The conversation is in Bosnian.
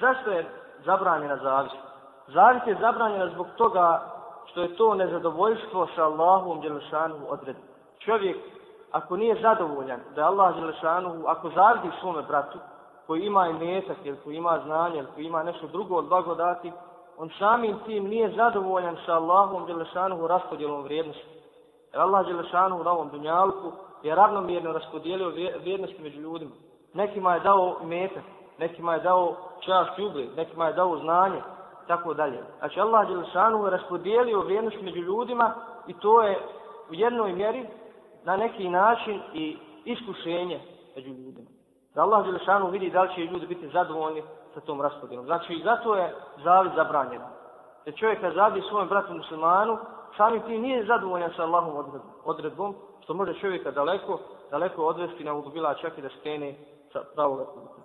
Zašto je zabranjena zavist? Zavist je zabranjena zbog toga što je to nezadovoljstvo sa Allahom Đelešanu odred. Čovjek, ako nije zadovoljan da je Allah Đelešanu, ako zavidi svome bratu, koji ima imetak, ili koji ima znanje, ili koji ima nešto drugo od blagodati, on samim tim nije zadovoljan sa Allahom Đelešanu raspodjelom vrijednosti. Jer Allah Đelešanu na ovom dunjalku je ravnomjerno raspodijelio vrijednosti među ljudima. Nekima je dao imetak, nekima je dao čast i ugled, nekima je dao znanje, tako dalje. Znači Allah Đelešanu je raspodijelio vrijednost među ljudima i to je u jednoj mjeri na neki način i iskušenje među ljudima. Da Allah Đelešanu vidi da li će ljudi biti zadovoljni sa tom raspodijelom. Znači i zato je zavid zabranjen. Jer čovjek kad zavidi svojom bratu muslimanu, samim tim nije zadovoljan sa Allahom odredbom, što može čovjeka daleko, daleko odvesti na ubila čak i da stene sa pravog puta.